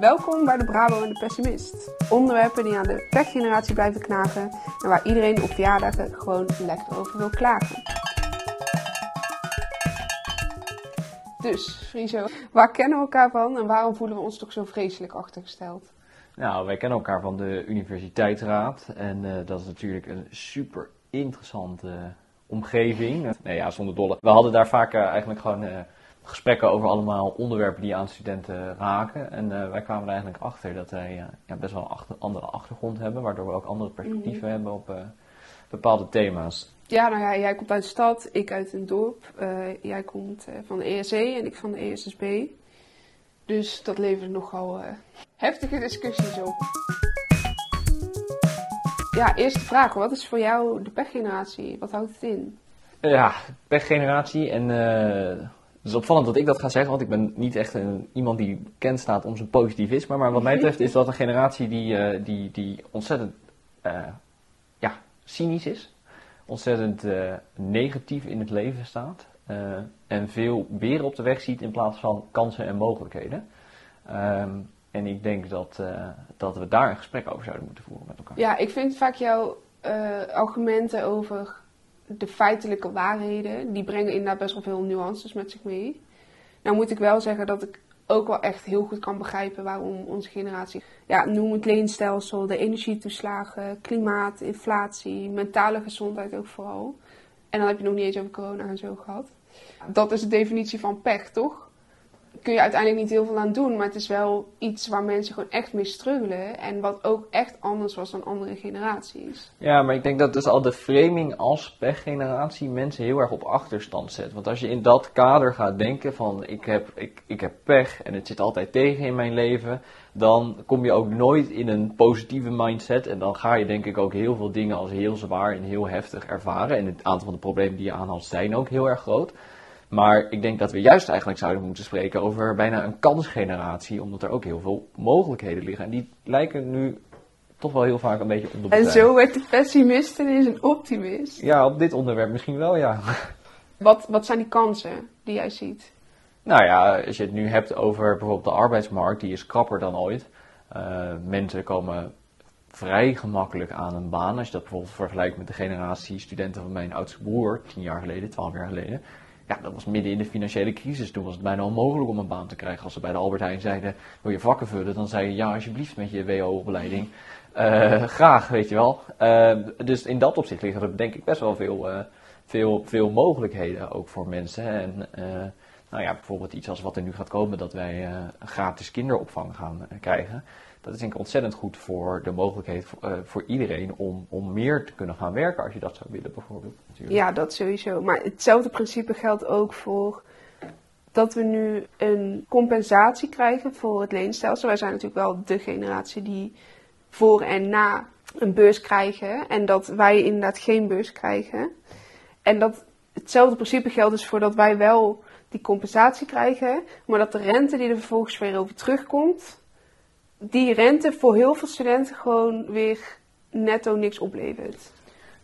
Welkom bij de Bravo en de Pessimist. Onderwerpen die aan de pechgeneratie blijven knagen en waar iedereen op verjaardagen gewoon lekker over wil klagen. Dus, Friso, waar kennen we elkaar van en waarom voelen we ons toch zo vreselijk achtergesteld? Nou, wij kennen elkaar van de Universiteitsraad en eh, dat is natuurlijk een super interessante omgeving. Nee ja, zonder dolle. We hadden daar vaak eh, eigenlijk gewoon eh, gesprekken over allemaal onderwerpen die aan studenten raken. En eh, wij kwamen er eigenlijk achter dat wij eh, ja, best wel een achter- andere achtergrond hebben, waardoor we ook andere perspectieven hebben op eh, bepaalde thema's. Ja, nou ja, jij komt uit de stad, ik uit een dorp. Jij komt van de ESC en ik van de ESSB. Dus dat levert nogal heftige discussies op. Ja, eerste vraag. Wat is voor jou de pechgeneratie? Wat houdt het in? Ja, pechgeneratie. En het is opvallend dat ik dat ga zeggen, want ik ben niet echt een, iemand die bekend staat om zijn positivisme. Maar wat mij betreft is dat een generatie die, eh, die, die ontzettend eh, ja, cynisch is. Ontzettend eh, negatief in het leven staat. en veel beren op de weg ziet in plaats van kansen en mogelijkheden. Ehm, en ik denk dat, dat we daar een gesprek over zouden moeten voeren met elkaar. Ja, ik vind vaak jouw argumenten over de feitelijke waarheden, die brengen inderdaad best wel veel nuances met zich mee. Nou moet ik wel zeggen dat ik ook wel echt heel goed kan begrijpen waarom onze generatie, ja, noem het leenstelsel, de energietoeslagen, klimaat, inflatie, mentale gezondheid ook vooral. En dan heb je nog niet eens over corona en zo gehad. Dat is de definitie van pech, toch? Kun je uiteindelijk niet heel veel aan doen. Maar het is wel iets waar mensen gewoon echt mee struggelen. En wat ook echt anders was dan andere generaties. Ja, maar ik denk dat dus al de framing als pechgeneratie mensen heel erg op achterstand zet. Want als je in dat kader gaat denken van ik heb, ik, ik heb pech en het zit altijd tegen in mijn leven, dan kom je ook nooit in een positieve mindset. En dan ga je denk ik ook heel veel dingen als heel zwaar en heel heftig ervaren. En het aantal van de problemen die je aanhaalt zijn ook heel erg groot. Maar ik denk dat we juist eigenlijk zouden moeten spreken over bijna een kansgeneratie, omdat er ook heel veel mogelijkheden liggen. En die lijken nu toch wel heel vaak een beetje onder En zo werd de pessimist ineens een optimist. Ja, op dit onderwerp misschien wel, ja. Wat, wat zijn die kansen die jij ziet? Nou ja, als je het nu hebt over bijvoorbeeld de arbeidsmarkt, die is krapper dan ooit. Uh, mensen komen vrij gemakkelijk aan een baan. Als je dat bijvoorbeeld vergelijkt met de generatie studenten van mijn oudste broer, tien jaar geleden, twaalf jaar geleden. Ja, dat was midden in de financiële crisis. Toen was het bijna onmogelijk om een baan te krijgen. Als ze bij de Albert Heijn zeiden, wil je vakken vullen? Dan zei je, ja, alsjeblieft met je WO-opleiding. Uh, graag, weet je wel. Uh, dus in dat opzicht liggen er denk ik best wel veel, uh, veel, veel mogelijkheden ook voor mensen. En nou ja, bijvoorbeeld iets als wat er nu gaat komen, dat wij gratis kinderopvang gaan krijgen. Dat is denk ik ontzettend goed voor de mogelijkheid voor, voor, iedereen om, om meer te kunnen gaan werken als je dat zou willen bijvoorbeeld. Natuurlijk. Ja, dat sowieso. Maar hetzelfde principe geldt ook voor dat we nu een compensatie krijgen voor het leenstelsel. Wij zijn natuurlijk wel de generatie die voor en na een beurs krijgen. En dat wij inderdaad geen beurs krijgen. En dat hetzelfde principe geldt dus voor dat wij wel die compensatie krijgen. Maar dat de rente die er vervolgens weer over terugkomt, die rente voor heel veel studenten gewoon weer netto niks oplevert.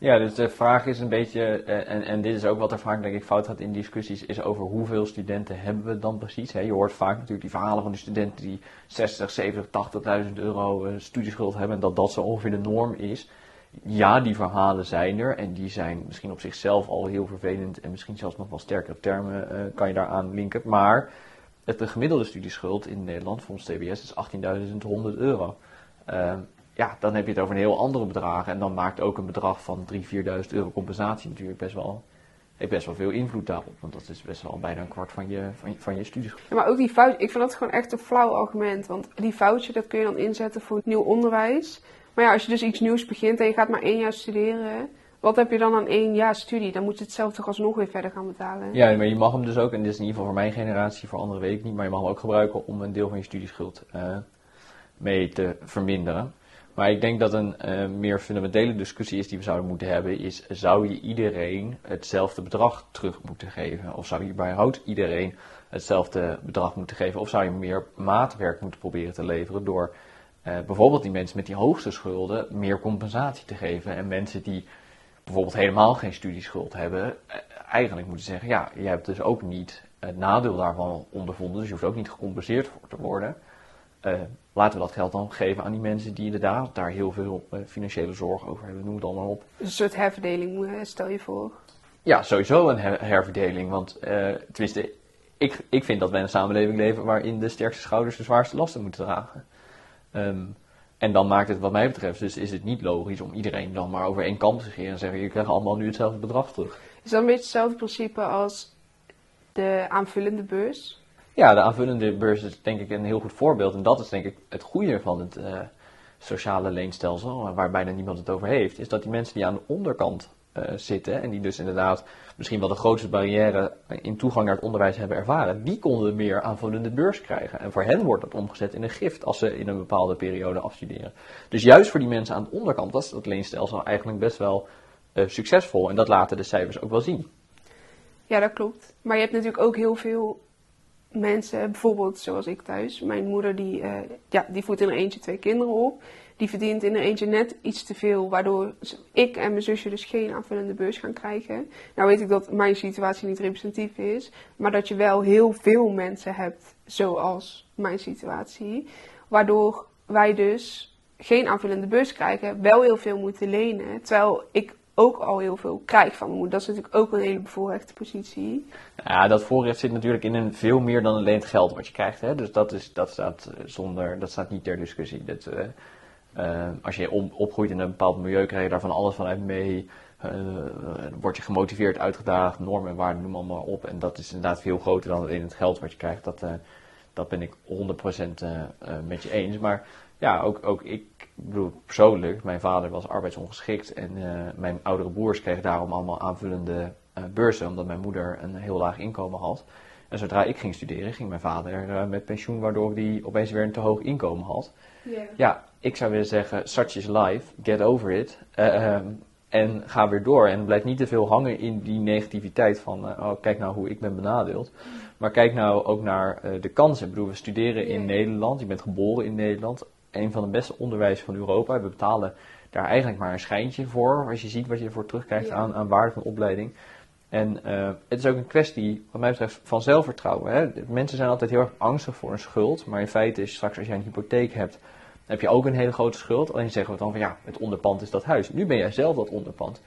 Ja, dus de vraag is een beetje, en, en dit is ook wat er vaak denk ik fout gaat in discussies, is over hoeveel studenten hebben we dan precies. Je hoort vaak natuurlijk die verhalen van die studenten die 60, 70, 80.000 euro studieschuld hebben en dat dat zo ongeveer de norm is. Ja, die verhalen zijn er en die zijn misschien op zichzelf al heel vervelend en misschien zelfs nog wel sterkere termen uh, kan je daaraan linken. Maar het, de gemiddelde studieschuld in Nederland volgens TBS is 18.100 euro. Uh, ja, dan heb je het over een heel andere bedragen. En dan maakt ook een bedrag van 3.000, 4.000 euro compensatie natuurlijk best wel, best wel veel invloed daarop. Want dat is best wel bijna een kwart van je, van je, van je studieschuld. Ja, maar ook die fout, ik vind dat gewoon echt een flauw argument. Want die foutje, dat kun je dan inzetten voor nieuw onderwijs. Maar ja, als je dus iets nieuws begint en je gaat maar één jaar studeren, wat heb je dan aan één jaar studie? Dan moet je het zelf toch alsnog weer verder gaan betalen. Ja, maar je mag hem dus ook, en dit is in ieder geval voor mijn generatie, voor anderen weet ik niet, maar je mag hem ook gebruiken om een deel van je studieschuld uh, mee te verminderen. Maar ik denk dat een uh, meer fundamentele discussie is die we zouden moeten hebben, is zou je iedereen hetzelfde bedrag terug moeten geven? Of zou je überhaupt iedereen hetzelfde bedrag moeten geven? Of zou je meer maatwerk moeten proberen te leveren door uh, bijvoorbeeld die mensen met die hoogste schulden meer compensatie te geven en mensen die bijvoorbeeld helemaal geen studieschuld hebben, eigenlijk moeten zeggen, ja, je hebt dus ook niet het nadeel daarvan ondervonden, dus je hoeft ook niet gecompenseerd voor te worden. laten we dat geld dan geven aan die mensen die inderdaad daar heel veel financiële zorg over hebben, noem het allemaal op. Een soort herverdeling, stel je voor. Ja, sowieso een herverdeling. Want tenminste, ik, ik vind dat wij in een samenleving leven waarin de sterkste schouders de zwaarste lasten moeten dragen. Ehm, en dan maakt het wat mij betreft, dus is het niet logisch om iedereen dan maar over één kant te scheren en zeggen, je krijgt allemaal nu hetzelfde bedrag terug. Is dat een beetje hetzelfde principe als de aanvullende beurs? Ja, de aanvullende beurs is denk ik een heel goed voorbeeld. En dat is denk ik het goede van het uh, sociale leenstelsel, waar bijna niemand het over heeft, is dat die mensen die aan de onderkant zitten en die dus inderdaad misschien wel de grootste barrière in toegang naar het onderwijs hebben ervaren, die konden meer aanvullende beurs krijgen. En voor hen wordt dat omgezet in een gift als ze in een bepaalde periode afstuderen. Dus juist voor die mensen aan de onderkant was dat leenstelsel eigenlijk best wel uh, succesvol. En dat laten de cijfers ook wel zien. Ja, dat klopt. Maar je hebt natuurlijk ook heel veel mensen, bijvoorbeeld zoals ik thuis. Mijn moeder die, uh, ja, die voedt in een eentje twee kinderen op die verdient in een eentje net iets te veel, waardoor ik en mijn zusje dus geen aanvullende beurs gaan krijgen. Nou weet ik dat mijn situatie niet representatief is, maar dat je wel heel veel mensen hebt zoals mijn situatie, waardoor wij dus geen aanvullende beurs krijgen, wel heel veel moeten lenen, terwijl ik ook al heel veel krijg van moeder. Dat is natuurlijk ook een hele bevoorrechte positie. Ja, dat voorrecht zit natuurlijk in een veel meer dan alleen het geld wat je krijgt. Hè? Dus dat, is, dat, staat zonder, dat staat niet ter discussie. Dat, uh, uh, als je opgroeit in een bepaald milieu, krijg je daar van alles vanuit mee. Uh, word je gemotiveerd, uitgedaagd, normen en waarden, noem allemaal op. En dat is inderdaad veel groter dan alleen het geld wat je krijgt. Dat, dat ben ik 100% met je eens. Maar ja, ook, ook ik bedoel persoonlijk, mijn vader was arbeidsongeschikt en mijn oudere broers kregen daarom allemaal aanvullende beurzen, omdat mijn moeder een heel laag inkomen had. En zodra ik ging studeren, ging mijn vader met pensioen, waardoor hij opeens weer een te hoog inkomen had. Yeah. Ja, ik zou willen zeggen, such is life, get over it. Uh, um, en ga weer door. En blijf niet te veel hangen in die negativiteit van, uh, oh, kijk nou hoe ik ben benadeeld. Maar kijk nou ook naar uh, de kansen. Ik bedoel, we studeren in Nederland. Je bent geboren in Nederland. Een van de beste onderwijs van Europa. We betalen daar eigenlijk maar een schijntje voor. Als je ziet wat je ervoor terugkrijgt aan, aan waarde van opleiding. En uh, het is ook een kwestie, wat mij betreft, van zelfvertrouwen. Hè? Mensen zijn altijd heel erg angstig voor een schuld. Maar in feite is straks als jij een hypotheek hebt heb je ook een hele grote schuld. Alleen zeggen we dan van ja, het onderpand is dat huis. Nu ben jij zelf dat onderpand.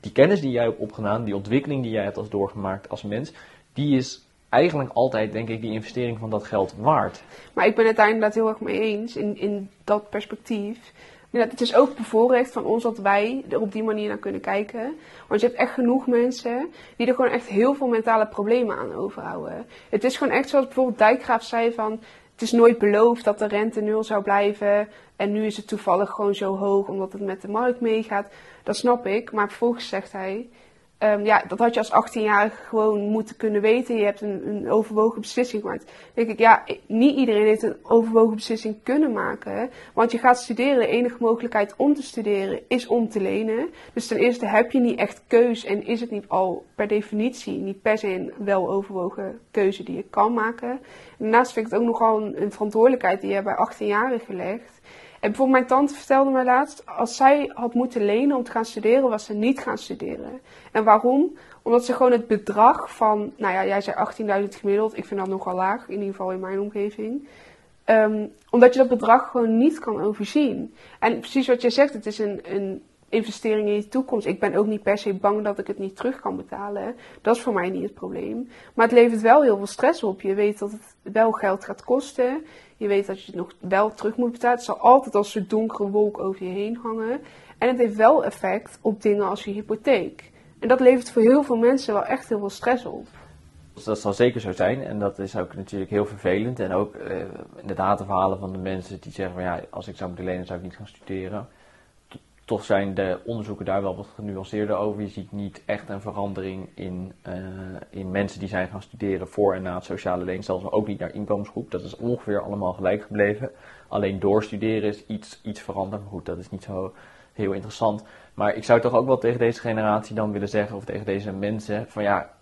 Die kennis die jij hebt opgedaan, die ontwikkeling die jij hebt als doorgemaakt als mens, die is eigenlijk altijd, denk ik, die investering van dat geld waard. Maar ik ben het daar inderdaad heel erg mee eens in, in dat perspectief. het is ook bevoorrecht van ons dat wij er op die manier naar kunnen kijken. Want je hebt echt genoeg mensen die er gewoon echt heel veel mentale problemen aan overhouden. Het is gewoon echt zoals bijvoorbeeld Dijkgraaf zei van het is nooit beloofd dat de rente nul zou blijven. En nu is het toevallig gewoon zo hoog omdat het met de markt meegaat. Dat snap ik. Maar vervolgens zegt hij. Um, ja, dat had je als 18-jarige gewoon moeten kunnen weten. Je hebt een, een overwogen beslissing gemaakt. Denk ik, ja, niet iedereen heeft een overwogen beslissing kunnen maken. Want je gaat studeren. De enige mogelijkheid om te studeren is om te lenen. Dus ten eerste heb je niet echt keus. En is het niet al per definitie niet per se een wel overwogen keuze die je kan maken. En daarnaast vind ik het ook nogal een, een verantwoordelijkheid die je bij 18-jarigen legt. En bijvoorbeeld mijn tante vertelde me laatst, als zij had moeten lenen om te gaan studeren, was ze niet gaan studeren. En waarom? Omdat ze gewoon het bedrag van, nou ja, jij zei 18.000 gemiddeld, ik vind dat nogal laag, in ieder geval in mijn omgeving. Um, omdat je dat bedrag gewoon niet kan overzien. En precies wat jij zegt, het is een, een investering in je toekomst. Ik ben ook niet per se bang dat ik het niet terug kan betalen. Dat is voor mij niet het probleem. Maar het levert wel heel veel stress op. Je weet dat het wel geld gaat kosten. Je weet dat je het nog wel terug moet betalen. Het zal altijd als een donkere wolk over je heen hangen. En het heeft wel effect op dingen als je hypotheek. En dat levert voor heel veel mensen wel echt heel veel stress op. Dat zal zeker zo zijn en dat is ook natuurlijk heel vervelend. En ook uh, inderdaad de verhalen van de mensen die zeggen van ja, als ik zou moeten lenen zou ik niet gaan studeren toch zijn de onderzoeken daar wel wat genuanceerder over. Je ziet niet echt een verandering in, uh, in mensen die zijn gaan studeren voor en na het sociale leenstelsel. Ook niet naar inkomensgroep. Dat is ongeveer allemaal gelijk gebleven. Alleen doorstuderen is iets, iets veranderd. Maar goed, dat is niet zo heel interessant. Maar ik zou toch ook wel tegen deze generatie dan willen zeggen, of tegen deze mensen, van ja,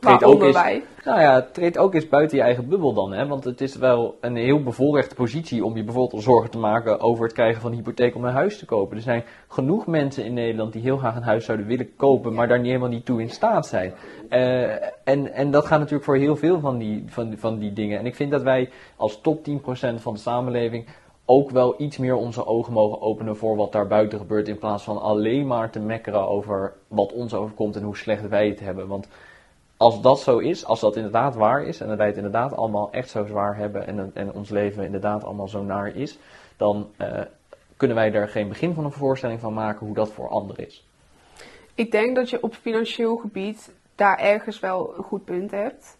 treed ook eens, nou ja, treed ook eens buiten je eigen bubbel dan. Hè? Want het is wel een heel bevoorrechte positie om je bijvoorbeeld zorgen te maken over het krijgen van een hypotheek om een huis te kopen. Er zijn genoeg mensen in Nederland die heel graag een huis zouden willen kopen, maar daar niet helemaal niet toe in staat zijn. Eh, en, en dat gaat natuurlijk voor heel veel van die, van, van die dingen. En ik vind dat wij als top 10% van de samenleving ook wel iets meer onze ogen mogen openen voor wat daar buiten gebeurt. In plaats van alleen maar te mekkeren over wat ons overkomt en hoe slecht wij het hebben. Want als dat zo is, als dat inderdaad waar is en dat wij het inderdaad allemaal echt zo zwaar hebben en, en ons leven inderdaad allemaal zo naar is, dan eh, kunnen wij er geen begin van een voorstelling van maken hoe dat voor anderen is. Ik denk dat je op financieel gebied daar ergens wel een goed punt hebt.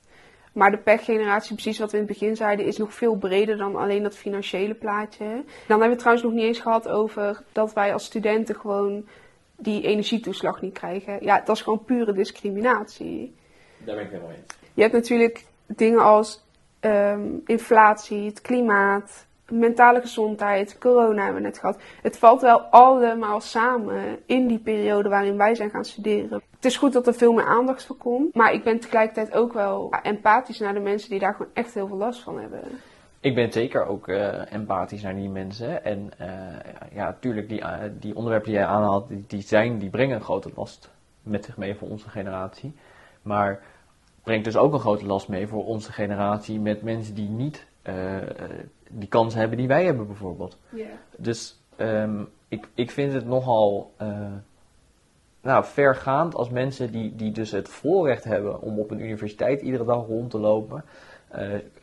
Maar de pechgeneratie, precies wat we in het begin zeiden, is nog veel breder dan alleen dat financiële plaatje. Dan hebben we trouwens nog niet eens gehad over dat wij als studenten gewoon die energietoeslag niet krijgen. Ja, dat is gewoon pure discriminatie. Daar ben ik helemaal eens. Je hebt natuurlijk dingen als ehm, inflatie, het klimaat, mentale gezondheid, corona hebben we net gehad. Het valt wel allemaal samen in die periode waarin wij zijn gaan studeren. Het is goed dat er veel meer aandacht voor komt, maar ik ben tegelijkertijd ook wel empathisch naar de mensen die daar gewoon echt heel veel last van hebben. Ik ben zeker ook eh, empathisch naar die mensen. En eh, ja, natuurlijk, die, eh, die onderwerpen die jij aanhaalt, die, die, zijn, die brengen een grote last met zich mee voor onze generatie. Maar brengt dus ook een grote last mee voor onze generatie met mensen die niet eh, die kansen hebben die wij hebben bijvoorbeeld. Dus ehm, ik, ik vind het nogal eh, nou, vergaand als mensen die, die dus het voorrecht hebben om op een universiteit iedere dag rond te lopen.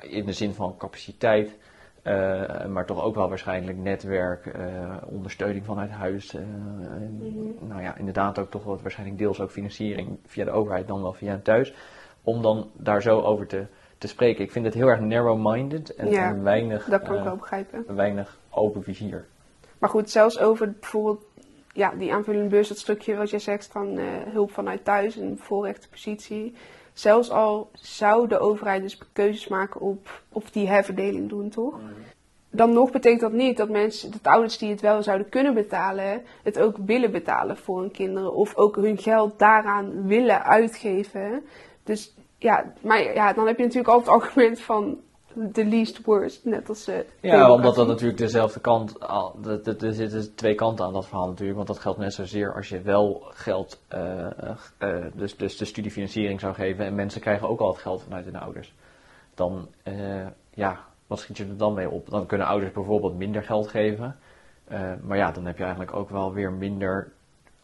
in de zin van capaciteit, eh, maar toch ook wel waarschijnlijk netwerk, eh, ondersteuning vanuit huis. eh, en, Mhm. Nou ja, inderdaad ook toch wat waarschijnlijk deels ook financiering via de overheid, dan wel via een thuis. Om dan daar zo over te, te spreken. Ik vind het heel erg narrow-minded en, Ja, en weinig, Dat kan ik wel begrijpen. weinig open vizier. Maar goed, zelfs over bijvoorbeeld ja, die aanvullende beurs, dat stukje wat jij zegt van hulp vanuit thuis, een voorrechte positie. Zelfs al zou de overheid dus keuzes maken op, op die herverdeling doen, toch? Dan nog betekent dat niet dat mensen, dat ouders die het wel zouden kunnen betalen, het ook willen betalen voor hun kinderen. Of ook hun geld daaraan willen uitgeven. Dus ja, maar ja, dan heb je natuurlijk altijd het argument van the least worst. Net als eh Ja, omdat dat natuurlijk dezelfde kant, er zitten twee kanten aan dat verhaal natuurlijk. Want dat geldt net zozeer als je wel geld, eh, eh, dus, dus de studiefinanciering zou geven. En mensen krijgen ook al het geld vanuit hun ouders. Dan, ja, wat schiet je er dan mee op? Dan kunnen ouders bijvoorbeeld minder geld geven. Maar ja, dan heb je eigenlijk ook wel weer minder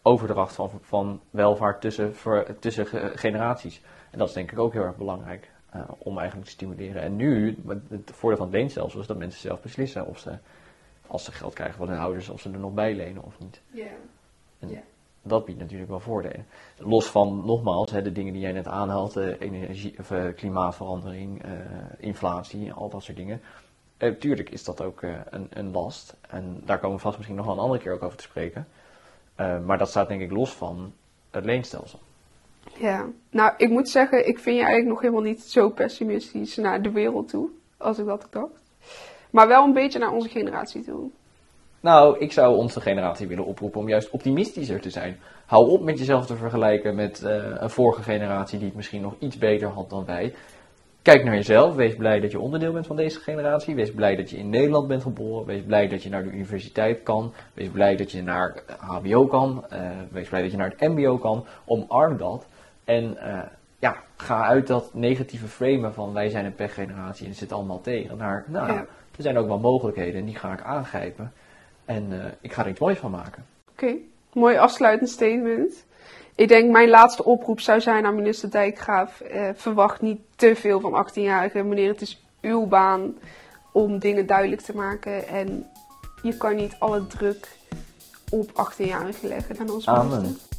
overdracht van, van welvaart tussen, voor, tussen ge- generaties. En dat is denk ik ook heel erg belangrijk eh, om eigenlijk te stimuleren. En nu, het voordeel van het leenstelsel is dat mensen zelf beslissen of ze, als ze geld krijgen van hun ouders, of ze er nog bij lenen of niet. Ja. Dat biedt natuurlijk wel voordelen. Los van, nogmaals, hè, de dingen die jij net aanhaalt, eh, energie, of, eh, klimaatverandering, inflatie, al dat soort dingen. Tuurlijk is dat ook een, een last. En daar komen we vast misschien nog wel een andere keer ook over te spreken. Maar dat staat denk ik los van het leenstelsel. Ja, nou, ik moet zeggen, ik vind je eigenlijk nog helemaal niet zo pessimistisch naar de wereld toe, als ik dat dacht. Maar wel een beetje naar onze generatie toe. Nou, ik zou onze generatie willen oproepen om juist optimistischer te zijn. Hou op met jezelf te vergelijken met eh, een vorige generatie die het misschien nog iets beter had dan wij. Kijk naar jezelf. Wees blij dat je onderdeel bent van deze generatie. Wees blij dat je in Nederland bent geboren. Wees blij dat je naar de universiteit kan. Wees blij dat je naar HBO kan. Eh, wees blij dat je naar het MBO kan. Omarm dat. En eh, ja, ga uit dat negatieve framen van wij zijn een pechgeneratie en het zit allemaal tegen. Naar, nou, Ja. er zijn ook wel mogelijkheden en die ga ik aangrijpen. En eh, ik ga er iets moois van maken. Oké, mooi afsluitend statement. Ik denk mijn laatste oproep zou zijn aan minister Dijkgraaf. eh, verwacht niet te veel van 18-jarigen. Meneer, het is uw baan om dingen duidelijk te maken. En je kan niet alle druk op 18-jarigen leggen. En onze Amen. minister.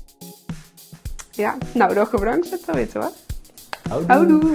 Ja, nou, dag bedankt. Dat weten we. Houdoe. Houdoe.